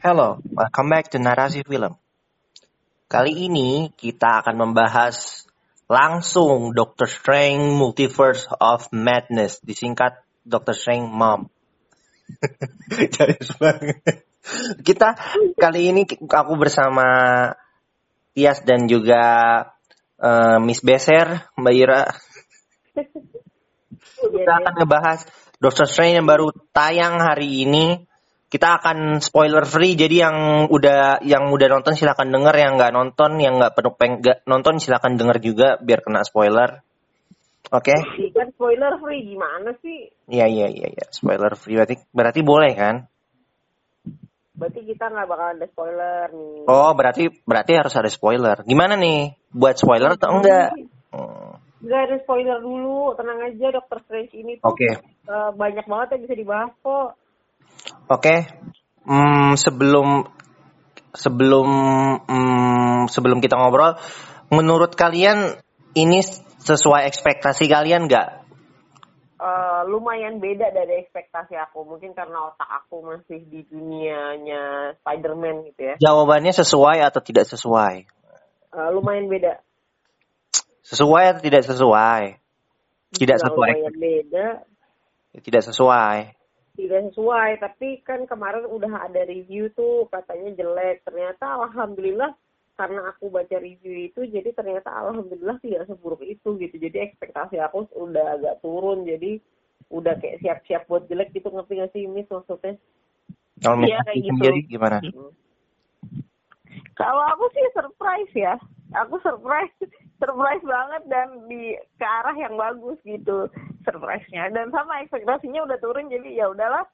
Hello, welcome back to Narasi Film. Kali ini kita akan membahas langsung Doctor Strange Multiverse of Madness, disingkat Doctor Strange Mom. banget. Kita kali ini aku bersama Tias dan juga uh, Miss Beser, Mbak Ira. Kita akan ngebahas Doctor Strange yang baru tayang hari ini kita akan spoiler free jadi yang udah yang udah nonton silakan denger yang nggak nonton yang nggak perlu peng gak nonton silakan denger juga biar kena spoiler oke okay? kan spoiler free gimana sih iya iya iya ya. spoiler free berarti berarti boleh kan berarti kita nggak bakal ada spoiler nih oh berarti berarti harus ada spoiler gimana nih buat spoiler atau enggak hmm. Gak ada spoiler dulu, tenang aja Dokter Strange ini tuh okay. uh, eh, banyak banget yang bisa dibahas kok. Oke, hmm, sebelum sebelum hmm, sebelum kita ngobrol, menurut kalian ini sesuai ekspektasi kalian nggak? Uh, lumayan beda dari ekspektasi aku, mungkin karena otak aku masih di dunianya Spider-Man gitu ya. Jawabannya sesuai atau tidak sesuai? Uh, lumayan beda. Sesuai atau tidak sesuai? Tidak sesuai. Lumayan beda. Tidak sesuai tidak sesuai. Tapi kan kemarin udah ada review tuh katanya jelek. Ternyata alhamdulillah karena aku baca review itu jadi ternyata alhamdulillah tidak seburuk itu gitu. Jadi ekspektasi aku udah agak turun. Jadi udah kayak siap-siap buat jelek gitu. Ngerti gak sih Miss maksudnya? Kalau ya, kayak gitu. jadi gimana? Kalau aku sih surprise ya. Aku surprise surprise banget dan di ke arah yang bagus gitu surprise-nya dan sama ekspektasinya udah turun jadi ya udahlah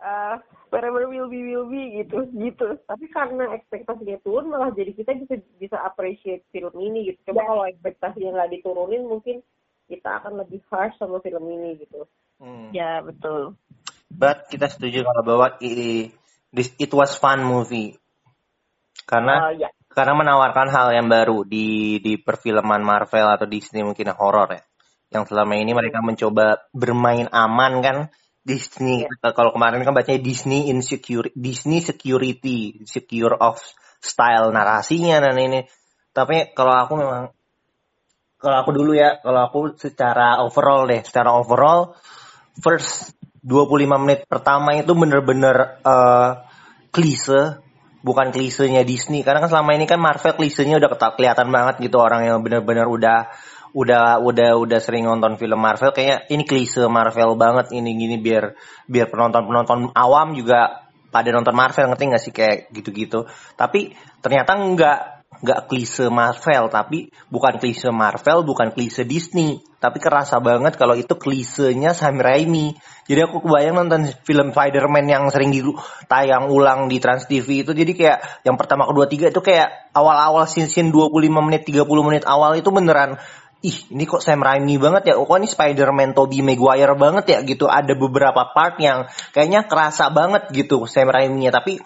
uh, wherever will be will be gitu gitu tapi karena ekspektasinya turun malah jadi kita bisa bisa appreciate film ini gitu coba ya. kalau ekspektasinya nggak diturunin mungkin kita akan lebih harsh sama film ini gitu hmm. ya betul but kita setuju kalau bahwa it, it was fun movie karena uh, ya. karena menawarkan hal yang baru di di perfilman Marvel atau Disney mungkin horor ya yang selama ini mereka mencoba bermain aman kan? Disney yeah. kalau kemarin kan bacanya Disney insecure Disney security secure of style narasinya dan ini. Tapi kalau aku memang kalau aku dulu ya kalau aku secara overall deh secara overall first 25 menit pertama itu bener-bener uh, klise. Bukan klisenya Disney. Karena kan selama ini kan Marvel klisenya udah kelihatan banget gitu orang yang bener-bener udah udah udah udah sering nonton film Marvel kayaknya ini klise Marvel banget ini gini biar biar penonton penonton awam juga pada nonton Marvel ngerti nggak sih kayak gitu-gitu. Tapi ternyata nggak nggak klise Marvel tapi bukan klise Marvel bukan klise Disney. Tapi kerasa banget kalau itu klisenya Sam Raimi. Jadi aku kebayang nonton film Spider-Man yang sering di tayang ulang di Trans TV itu. Jadi kayak yang pertama kedua tiga itu kayak awal-awal scene-scene 25 menit 30 menit awal itu beneran ih ini kok Sam Raimi banget ya, kok ini Spider-Man Tobey Maguire banget ya gitu. Ada beberapa part yang kayaknya kerasa banget gitu Sam Raimi-nya, tapi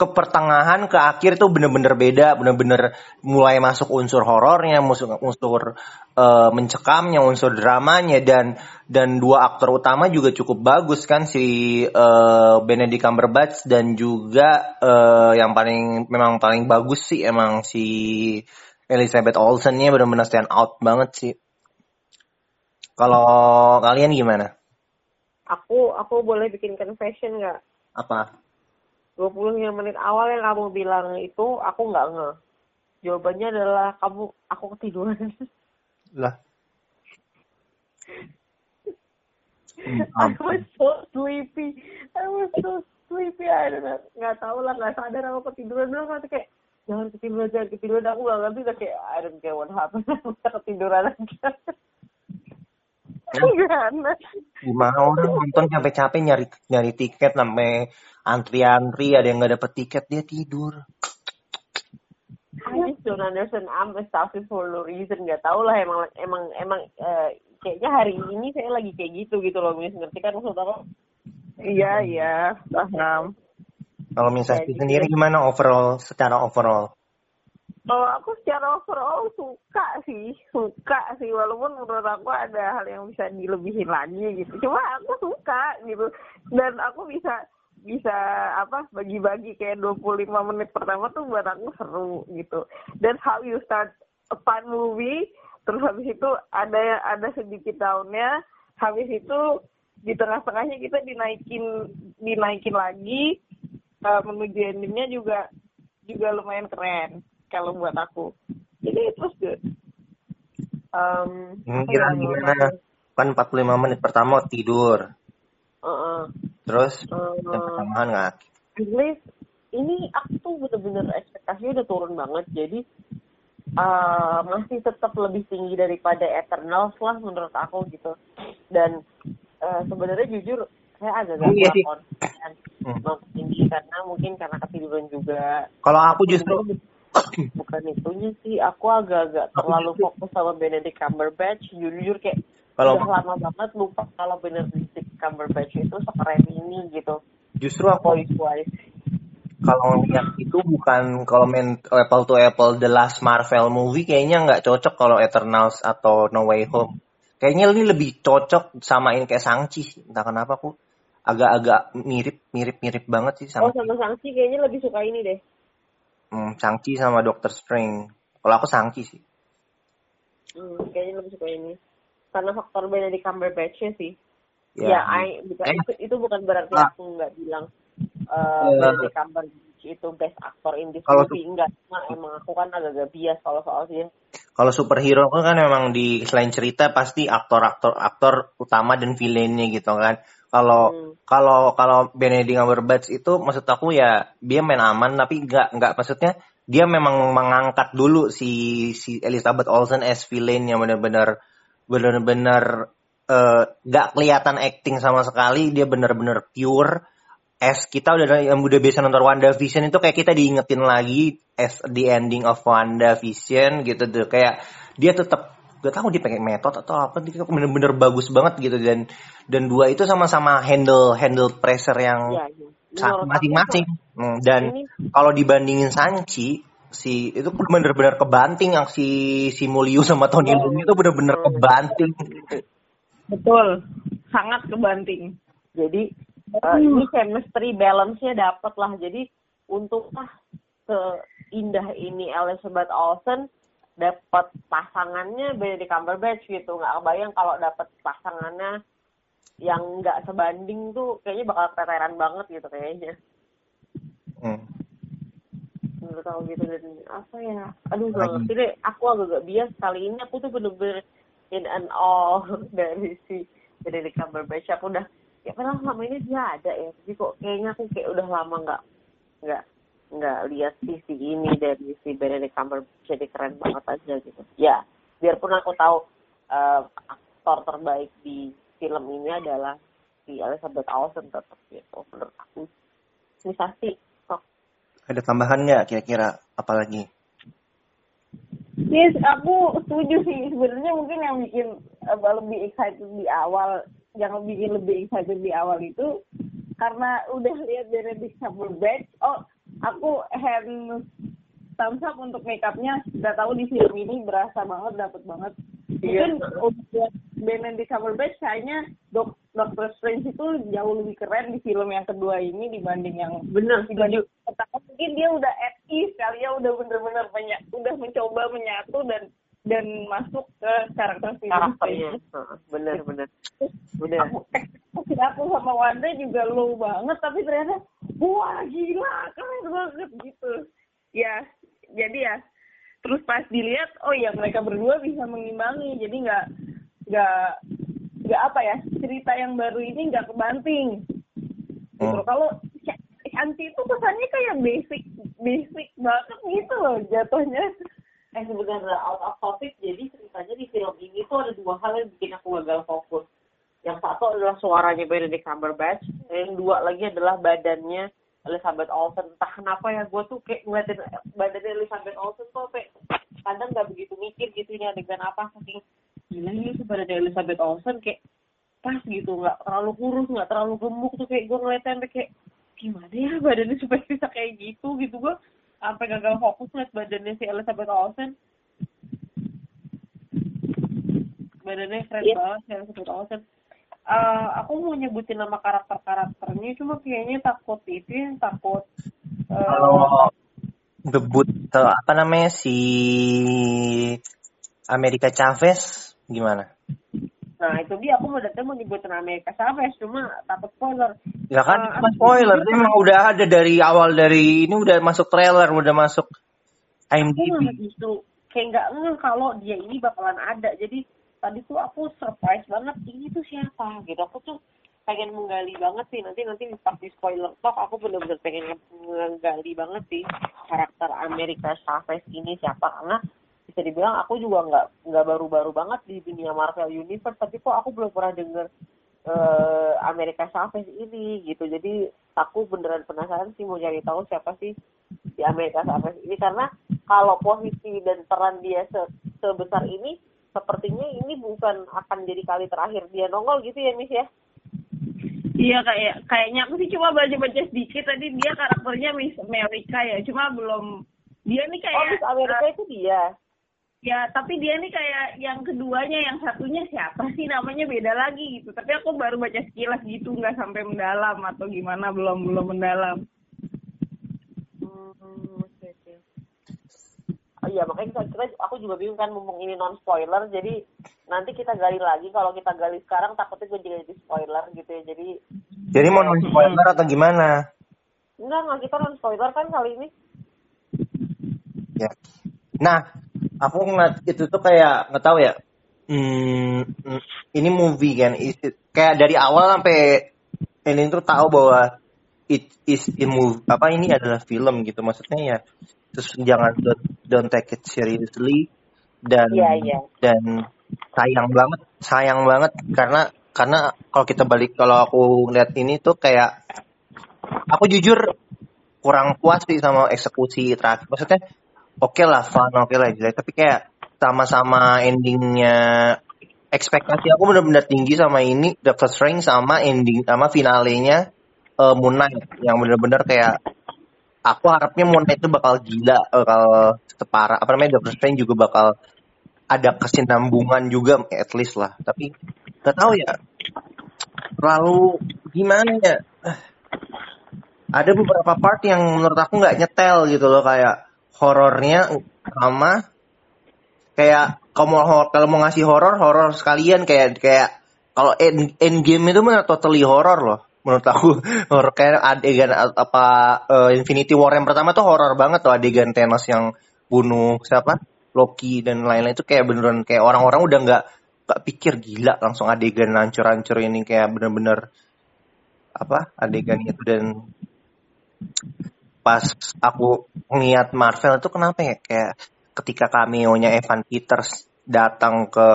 ke pertengahan ke akhir tuh bener-bener beda, bener-bener mulai masuk unsur horornya, unsur unsur uh, mencekamnya, unsur dramanya dan dan dua aktor utama juga cukup bagus kan si uh, Benedict Cumberbatch dan juga uh, yang paling memang paling bagus sih emang si Elizabeth Olsen nya benar-benar stand out banget sih. Kalau kalian gimana? Aku aku boleh bikin confession nggak? Apa? 20 menit awal yang kamu bilang itu aku nggak nge. Jawabannya adalah kamu aku ketiduran. Lah. I was so sleepy. I was so sleepy. I don't know. Nggak tahu lah, nggak sadar aku ketiduran dulu kayak jangan ketiduran jangan ketiduran aku gak ngerti udah kayak I don't care what happened aku ketiduran aja Gimana? Gimana orang nonton capek-capek nyari nyari tiket sampai antri-antri ada yang nggak dapet tiket dia tidur. I just don't understand. I'm a for no reason. Gak tau lah emang emang emang uh, kayaknya hari ini saya lagi kayak gitu gitu loh. Mis ngerti kan maksud aku? Iya iya paham. Kalau misalnya sendiri gimana overall secara overall? Kalau aku secara overall suka sih, suka sih walaupun menurut aku ada hal yang bisa dilebihin lagi gitu. Cuma aku suka gitu dan aku bisa bisa apa bagi-bagi kayak 25 menit pertama tuh buat aku seru gitu. Dan how you start a fun movie, terus habis itu ada ada sedikit downnya, habis itu di tengah-tengahnya kita dinaikin dinaikin lagi uh, menuju endingnya juga juga lumayan keren kalau buat aku. Jadi itu good. Um, kira gimana? Kan 45 menit pertama tidur. Uh -uh. Terus uh, yang pertambahan nggak? At least ini aku tuh bener-bener ekspektasinya udah turun banget. Jadi uh, masih tetap lebih tinggi daripada Eternals lah menurut aku gitu. Dan uh, sebenarnya jujur saya agak gak iya hmm. tinggi karena mungkin karena ketiduran juga. Kalau aku justru bukan itunya sih. Aku agak-agak terlalu fokus sama Benedict Cumberbatch. Jujur kayak kalau udah lama banget lupa kalau Benedict Cumberbatch itu sekeren ini gitu. Justru aku kalau yang itu bukan kalau main apple to apple the last Marvel movie kayaknya nggak cocok kalau Eternals atau No Way Home. Kayaknya ini lebih cocok samain kayak Sangchi entah kenapa aku agak-agak mirip mirip mirip banget sih sama oh sama Sangchi kayaknya lebih suka ini deh Hmm, Sangchi sama Doctor Strange. Kalau aku Sangchi sih. Hmm, kayaknya lebih suka ini. Karena faktor beda di Cumberbatch sih. Ya, ya I, bukan, eh. itu, itu bukan berarti ah. aku nggak bilang uh, uh, Benedict Cumberbatch itu best actor in this kalau movie. Enggak, nah, emang aku kan agak-agak bias kalau soal dia. Kalau superhero kan memang di selain cerita pasti aktor-aktor aktor utama dan villainnya gitu kan kalau hmm. kalau kalau Benedict Cumberbatch itu maksud aku ya dia main aman tapi nggak nggak maksudnya dia memang mengangkat dulu si si Elizabeth Olsen as villain yang benar-benar benar-benar uh, nggak kelihatan acting sama sekali dia benar-benar pure as kita udah yang udah biasa nonton Wanda Vision itu kayak kita diingetin lagi as the ending of Wanda Vision gitu tuh kayak dia tetap gak tahu dia pakai metode atau apa dia bener-bener bagus banget gitu. Dan dan dua itu sama-sama handle handle pressure yang ya, ya. masing-masing. Hmm, dan kalau dibandingin Sanchi si itu bener-bener kebanting yang si si Mulio sama Tony. Lung itu bener-bener kebanting. Betul. Sangat kebanting. Jadi uh, ini chemistry balance-nya dapat lah. Jadi untuklah seindah ini Elizabeth Olsen dapat pasangannya di Cumberbatch gitu. Nggak kebayang kalau dapat pasangannya yang nggak sebanding tuh kayaknya bakal keteteran banget gitu kayaknya. Hmm. menurut aku gitu dan apa ya? Aduh gak ngerti deh. Aku agak-agak bias kali ini. Aku tuh bener-bener in and all dari si di Cumberbatch. Aku udah ya padahal selama ini dia ada ya. Tapi kok kayaknya aku kayak udah lama nggak nggak nggak lihat sisi ini dari si Benedict Cumberbatch jadi keren banget aja gitu ya biarpun aku tahu uh, aktor terbaik di film ini adalah si Elizabeth Olsen tetap gitu menurut aku ini pasti kok ada tambahan nggak kira-kira apalagi Yes, aku setuju sih. Sebenarnya mungkin yang bikin uh, lebih excited di awal, yang bikin lebih excited di awal itu karena udah lihat Benedict Cumberbatch. Oh, aku hand thumbs up untuk makeupnya nggak tahu di film ini berasa banget dapet banget. Iya. mungkin untuk Benedict Cumberbatch kayaknya Dok Doctor Strange itu jauh lebih keren di film yang kedua ini dibanding yang bener dibanding pertama. Mungkin dia udah at ease kali ya udah bener-bener banyak udah mencoba menyatu dan dan masuk ke karakter film. Karakternya. Bener bener bener aku, aku sama Wanda juga low banget tapi ternyata wah gila keren banget gitu. Ya jadi ya terus pas dilihat oh ya mereka berdua bisa mengimbangi. Jadi nggak nggak nggak apa ya cerita yang baru ini nggak kebanting. Gitu. Oh. kalau Shanti itu kesannya kayak basic basic banget gitu loh jatuhnya. Eh sebenarnya out of topic jadi ceritanya di film ini tuh ada dua hal yang bikin aku gagal fokus. Yang satu adalah suaranya Benedict Cumberbatch yang dua lagi adalah badannya Elizabeth Olsen. Entah kenapa ya gue tuh kayak ngeliatin badannya Elizabeth Olsen tuh kayak kadang gak begitu mikir gitu ini adegan apa saking gila ini sih badannya Elizabeth Olsen kayak pas gitu nggak terlalu kurus nggak terlalu gemuk tuh kayak gue ngeliatin kayak gimana ya badannya supaya bisa kayak gitu? Gitu gue sampai gagal fokus ngeliat badannya si Elizabeth Olsen. Badannya keren yeah. banget si Elizabeth Olsen uh, aku mau nyebutin nama karakter-karakternya cuma kayaknya takut itu yang takut uh, kalau debut apa namanya si Amerika Chavez gimana? Nah itu dia aku mau datang mau nyebutin Amerika Chavez cuma takut spoiler. Ya kan uh, spoiler, dia memang udah ada dari awal dari ini udah masuk trailer, udah masuk IMDb. Aku justru kayak nggak ngeh kalau dia ini bakalan ada. Jadi tadi tuh aku surprise banget ini tuh siapa gitu. Aku tuh pengen menggali banget sih nanti nanti pas di spoiler talk aku bener-bener pengen menggali banget sih karakter Amerika Chavez ini siapa. Karena bisa dibilang aku juga nggak nggak baru-baru banget di dunia Marvel Universe tapi kok aku belum pernah denger uh, Amerika Chavez ini gitu. Jadi aku beneran penasaran sih mau cari tahu siapa sih di Amerika Chavez ini. Karena kalau posisi dan peran dia se sebesar ini sepertinya ini bukan akan jadi kali terakhir dia nongol gitu ya Miss ya? Iya kayak kayaknya aku sih cuma baca-baca sedikit tadi dia karakternya Miss Amerika ya cuma belum dia nih kayak Oh Miss Amerika uh, itu dia? Ya tapi dia nih kayak yang keduanya yang satunya siapa sih? Namanya beda lagi gitu tapi aku baru baca sekilas gitu nggak sampai mendalam atau gimana belum belum mendalam Oh, iya makanya kita, kita aku juga bingung kan ngomong ini non spoiler jadi nanti kita gali lagi. Kalau kita gali sekarang takutnya gue jadi spoiler gitu ya. Jadi jadi mau non spoiler atau gimana? Enggak enggak kita non spoiler kan kali ini. Ya. Nah aku ngeliat itu tuh kayak nggak tahu ya hmm, ini movie kan kayak dari awal sampai ini tuh tahu bahwa it is a movie apa ini adalah film gitu. Maksudnya ya terus jangan don't, don't take it seriously. Dan yeah, yeah. dan sayang banget sayang banget. Karena karena kalau kita balik kalau aku lihat ini tuh kayak aku jujur kurang puas sih sama eksekusi terakhir. Maksudnya oke okay lah fun oke okay lah jelek. Tapi kayak sama-sama endingnya ekspektasi aku benar-benar tinggi sama ini Doctor Strange sama ending sama finalenya uh, Moon Knight yang benar-benar kayak aku harapnya Moon Knight itu bakal gila, bakal separah apa namanya Doctor Strange juga bakal ada kesinambungan juga at least lah. Tapi gak tahu ya. Terlalu gimana ya? Ada beberapa part yang menurut aku nggak nyetel gitu loh kayak horornya sama kayak kalau mau kalau mau ngasih horor horor sekalian kayak kayak kalau end, end game itu mana totally horor loh menurut aku horror kayak adegan apa uh, Infinity War yang pertama tuh horror banget tuh adegan Thanos yang bunuh siapa? Loki dan lain-lain itu kayak beneran kayak orang-orang udah nggak nggak pikir gila langsung adegan hancur-hancur ini kayak bener-bener apa adegan itu. Dan pas aku ngeliat Marvel itu kenapa ya kayak ketika cameo-nya Evan Peters datang ke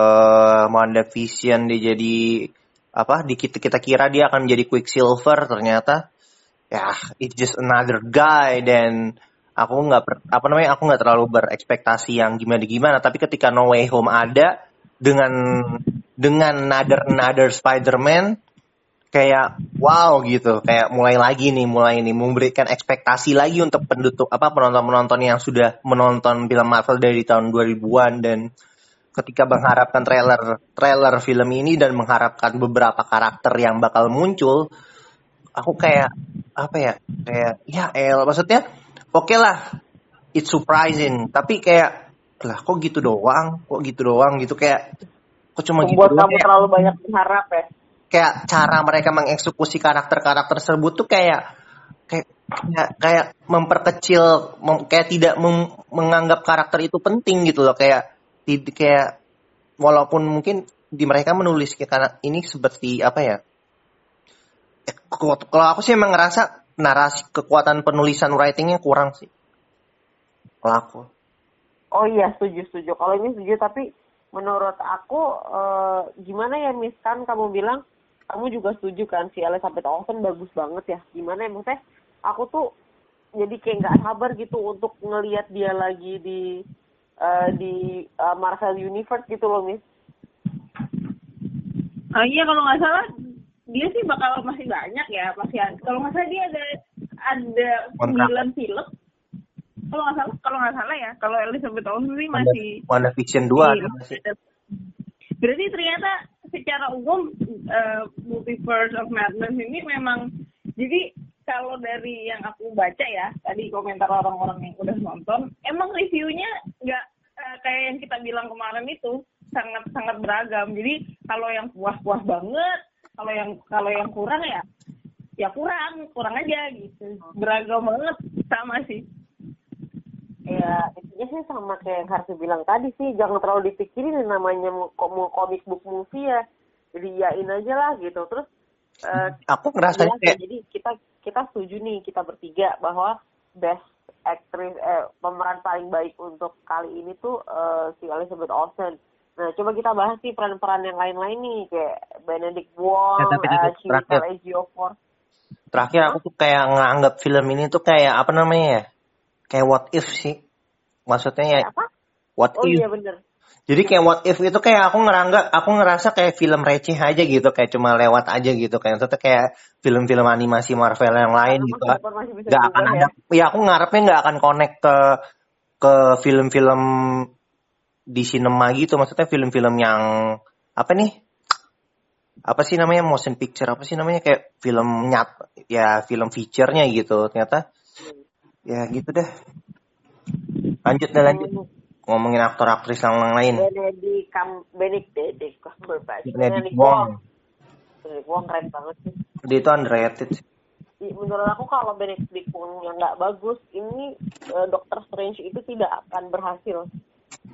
WandaVision dia jadi apa di kita kita kira dia akan menjadi Quicksilver ternyata ya it's just another guy dan aku nggak apa namanya aku nggak terlalu berekspektasi yang gimana gimana tapi ketika No Way Home ada dengan dengan another another Spider-Man kayak wow gitu. Kayak mulai lagi nih mulai ini memberikan ekspektasi lagi untuk penduduk apa penonton penonton yang sudah menonton film Marvel dari tahun 2000-an dan ketika mengharapkan trailer trailer film ini dan mengharapkan beberapa karakter yang bakal muncul aku kayak apa ya kayak ya el maksudnya oke okay lah it's surprising tapi kayak lah kok gitu doang kok gitu doang gitu kayak kok cuma Membuat gitu kamu terlalu banyak mengharap ya? Kayak cara mereka mengeksekusi karakter-karakter tersebut tuh kayak kayak kayak, kayak memperkecil mem, kayak tidak mem, menganggap karakter itu penting gitu loh kayak kayak walaupun mungkin di mereka menulis karena ini seperti apa ya eh, kalau aku sih emang ngerasa narasi kekuatan penulisan writingnya kurang sih. Kalau aku. Oh iya setuju setuju. Kalau ini setuju tapi menurut aku eh, gimana ya Miss kan kamu bilang kamu juga setuju kan si Elizabeth Olsen bagus banget ya. Gimana ya maksudnya aku tuh jadi kayak nggak sabar gitu untuk ngelihat dia lagi di uh, di uh, Marvel Universe gitu loh, Miss. Oh iya kalau nggak salah dia sih bakal masih banyak ya masih kalau nggak salah dia ada ada sembilan film kalau nggak salah kalau nggak salah ya kalau Elizabeth Olsen sih masih Wanda Fiction dua iya. berarti ternyata secara umum uh, multiverse of madness ini memang jadi kalau dari yang aku baca ya tadi komentar orang-orang yang udah nonton emang reviewnya nggak uh, kayak yang kita bilang kemarin itu sangat sangat beragam. Jadi kalau yang puas-puas banget kalau yang kalau yang kurang ya ya kurang kurang aja gitu. Beragam banget sama sih. Ya intinya sih sama kayak yang harus bilang tadi sih jangan terlalu dipikirin namanya mau komik book movie ya. Jadi yain aja lah gitu. Terus uh, aku ngerasa ya, kayak... jadi kita kita setuju nih kita bertiga bahwa best aktris eh, pemeran paling baik untuk kali ini tuh uh, si Elizabeth Olsen Nah, coba kita bahas sih peran-peran yang lain-lain nih, kayak Benedict Wong, ya, tapi uh, Ejiofor. Terakhir aku tuh kayak nganggap film ini tuh kayak apa namanya ya? Kayak what if sih. Maksudnya ya. Apa? What oh, if? iya bener. Jadi kayak what if itu kayak aku ngerangga, aku ngerasa kayak film receh aja gitu, kayak cuma lewat aja gitu, kayak itu kayak film-film animasi Marvel yang lain gitu. Gak akan ya? ada, ya aku ngarepnya nggak akan connect ke ke film-film di cinema gitu, maksudnya film-film yang apa nih? Apa sih namanya motion picture apa sih namanya kayak film nyat ya film featurenya gitu ternyata ya gitu deh lanjut deh lanjut ngomongin aktor aktris yang lain Benedict Cam Benedict Cumberbatch Benedict Wong Benedict Wong keren banget sih. Dia itu underrated sih. Menurut aku kalau Benedict Wong yang nggak bagus ini uh, Doctor Strange itu tidak akan berhasil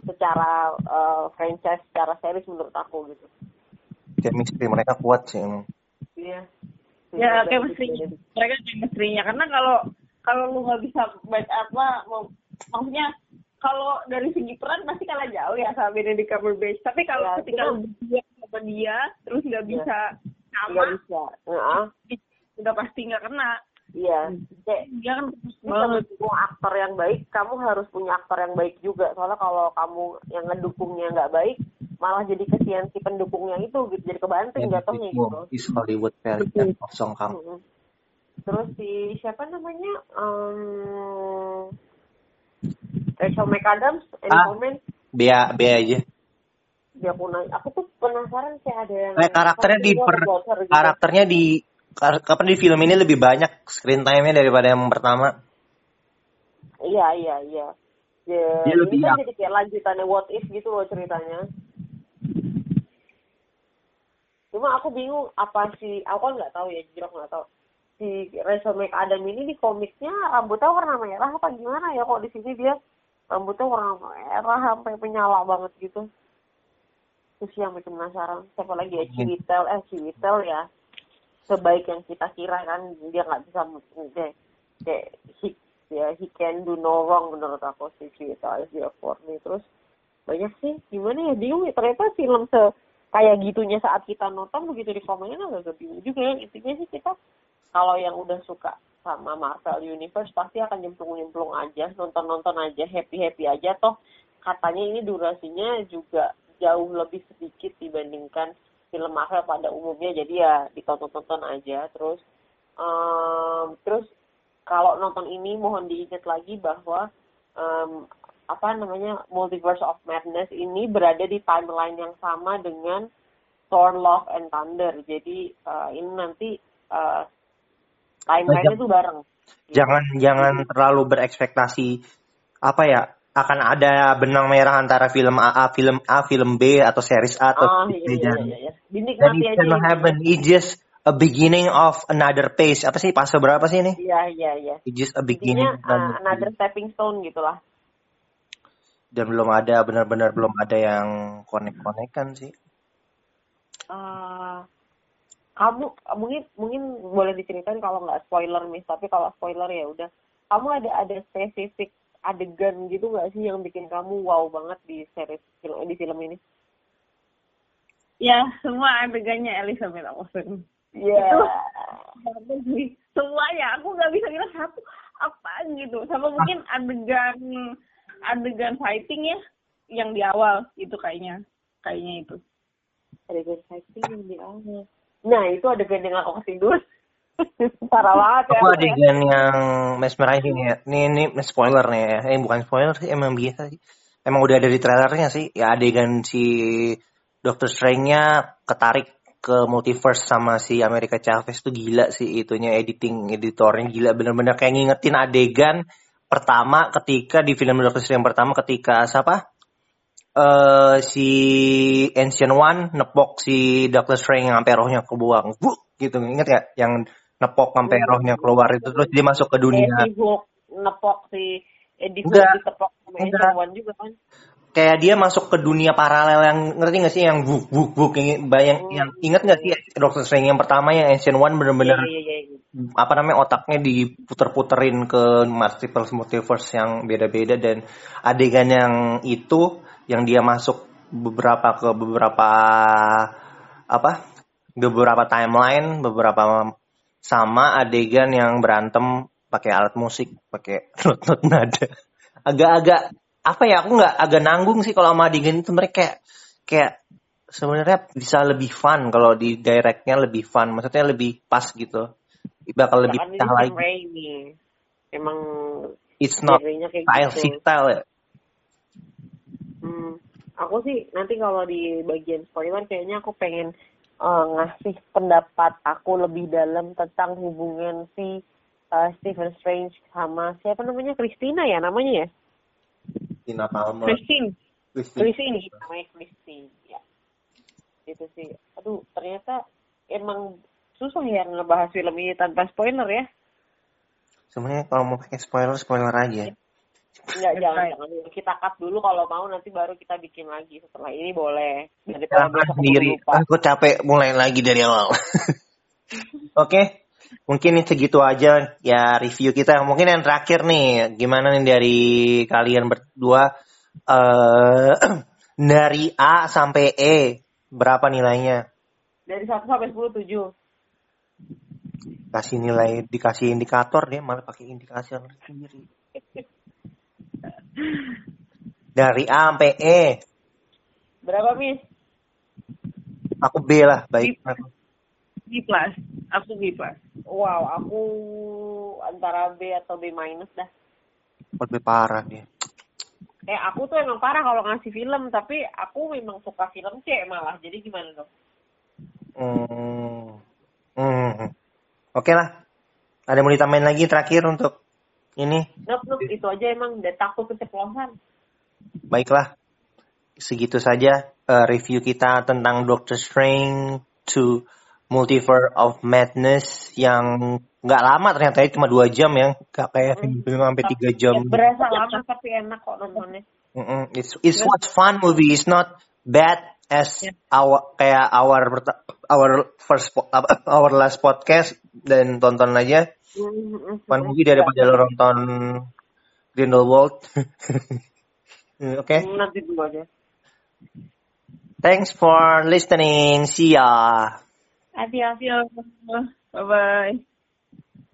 secara uh, franchise secara series menurut aku gitu. Chemistry mereka kuat sih emang. Iya. Ya chemistry mereka chemistry-nya. Karena kalau kalau lu nggak bisa baik apa maksudnya kalau dari segi peran pasti kalah jauh ya sama Benedict Cumberbatch. Tapi kalau ya, ketika dia sama dia terus nggak iya. bisa sama, nggak bisa. Uh-huh. udah pasti nggak kena. Iya, kayak dia kan mendukung aktor yang baik, kamu harus punya aktor yang baik juga. Soalnya kalau kamu yang ngedukungnya nggak baik, malah jadi kesian si pendukungnya itu gitu, jadi kebanting jatuhnya gitu. Is Hollywood very of Song Kang. Terus si siapa namanya? Um, Rachel McAdams, any ah, comment? Bea, Bea aja. Dia punah. Aku tuh penasaran sih ada yang. Nah, karakternya di per, gitu. karakternya di kapan di film ini lebih banyak screen time-nya daripada yang pertama. Iya iya iya. Ya, dia ini kan jadi kayak lanjutannya What If gitu loh ceritanya. Cuma aku bingung apa sih, aku kan nggak tahu ya, jujur aku nggak tahu si Rachel McAdam ini di komiknya rambutnya warna merah apa gimana ya kok di sini dia rambutnya warna merah sampai penyala banget gitu. Terus yang bikin penasaran siapa lagi ya? Ciwitel. Eh Ciwitel ya. Sebaik yang kita kira kan dia nggak bisa kayak kayak he, ya he can do no wrong menurut aku si Ciwitel dia nih terus banyak sih gimana ya bingung ya. Ternyata film se kayak gitunya saat kita nonton begitu di komennya agak bingung juga ya. Intinya sih kita kalau yang udah suka sama Marvel Universe pasti akan nyemplung-nyemplung aja, nonton-nonton aja, happy-happy aja. Toh katanya ini durasinya juga jauh lebih sedikit dibandingkan film Marvel pada umumnya. Jadi ya ditonton-tonton aja. Terus um, terus kalau nonton ini mohon diingat lagi bahwa um, apa namanya Multiverse of Madness ini berada di timeline yang sama dengan Thor Love and Thunder. Jadi uh, ini nanti uh, timeline itu bareng jangan jangan terlalu berekspektasi apa ya akan ada benang merah antara film A, film A, film B atau series A atau oh, iya, iya, iya, iya. Dan aja. Itu happen. It's just a beginning of another phase. Apa sih fase berapa sih ini? Iya iya iya. It's just a beginning. Intinya, uh, another stepping stone gitulah. Dan belum ada benar-benar belum ada yang konek-konekan sih. Uh, kamu mungkin mungkin boleh diceritain kalau nggak spoiler mis tapi kalau spoiler ya udah. Kamu ada ada spesifik adegan gitu nggak sih yang bikin kamu wow banget di series film di film ini? Ya semua adegannya Elizabeth Olsen. Iya. Yeah. semua ya aku nggak bisa bilang satu apa gitu. Sama mungkin adegan adegan fighting ya yang di awal itu kayaknya kayaknya itu. Adegan fighting yang di awal Nah itu adegan yang aku tidur. Parah banget ya. Aku adegan yang mesmerizing ya. Ini ini spoiler nih ya. Eh bukan spoiler sih emang biasa sih. Emang udah ada di trailernya sih. Ya adegan si Doctor Strange-nya ketarik ke multiverse sama si America Chavez tuh gila sih itunya editing editornya gila bener-bener kayak ngingetin adegan pertama ketika di film Doctor Strange yang pertama ketika siapa uh, si Ancient One nepok si Doctor Strange yang sampai rohnya kebuang Buk, gitu inget gak yang nepok sampai hmm. rohnya keluar itu terus dia masuk ke dunia nepok si Eddie ditepok sama Ancient One juga kan kayak dia masuk ke dunia paralel yang ngerti gak sih yang buk buk buk yang bayang hmm. yang inget gak sih Doctor Strange yang pertama yang Ancient One bener-bener yeah, yeah, yeah. apa namanya otaknya diputer-puterin ke multiple multiverse yang beda-beda dan adegan yang itu yang dia masuk beberapa ke beberapa apa beberapa timeline beberapa sama adegan yang berantem pakai alat musik pakai not-not nada. Agak-agak apa ya aku nggak agak nanggung sih kalau sama adegan itu. Mereka kayak kayak sebenarnya bisa lebih fun kalau di directnya lebih fun. Maksudnya lebih pas gitu. Bakal lebih pecah lagi. emang it's not style gitu. style ya aku sih nanti kalau di bagian spoiler kayaknya aku pengen uh, ngasih pendapat aku lebih dalam tentang hubungan si uh, Stephen Strange sama siapa namanya Christina ya namanya ya Christina Palmer. Christine. Christine. Christine namanya Christine. Ya. Itu sih. Aduh, ternyata emang susah ya ngebahas film ini tanpa spoiler ya. Sebenarnya kalau mau pakai spoiler, spoiler aja. Enggak, jangan, jangan. Kita cut dulu kalau mau nanti baru kita bikin lagi. Setelah ini boleh. Daripada nah, sendiri. Aku capek mulai lagi dari awal. Oke. okay mungkin ini segitu aja ya review kita. Mungkin yang terakhir nih, gimana nih dari kalian berdua uh, dari A sampai E berapa nilainya? Dari 1 sampai 10 7. Kasih nilai dikasih indikator dia malah pakai indikasi sendiri. dari A sampai E. Berapa, Miss? Aku B lah, baik. B plus. Aku B plus. Wow, aku antara B atau B minus dah. Lebih parah dia. Eh, aku tuh emang parah kalau ngasih film, tapi aku memang suka film C malah. Jadi gimana dong? Hmm. Hmm. Oke okay lah. Ada mau ditambahin lagi terakhir untuk ini? Nope, nope. Itu aja emang udah takut keceplosan. Baiklah. Segitu saja uh, review kita tentang Doctor Strange to Multiverse of Madness yang nggak lama ternyata ya cuma dua jam ya nggak kayak film hmm. sampai tiga jam ya, berasa lama tapi enak kok nontonnya mm -mm. it's it's what fun movie it's not bad as yeah. our kayak our our first our last podcast dan tonton aja mm-hmm. fun movie daripada lo nonton Grindelwald oke okay? nanti dulu aja thanks for listening see ya Adiós. Bye bye.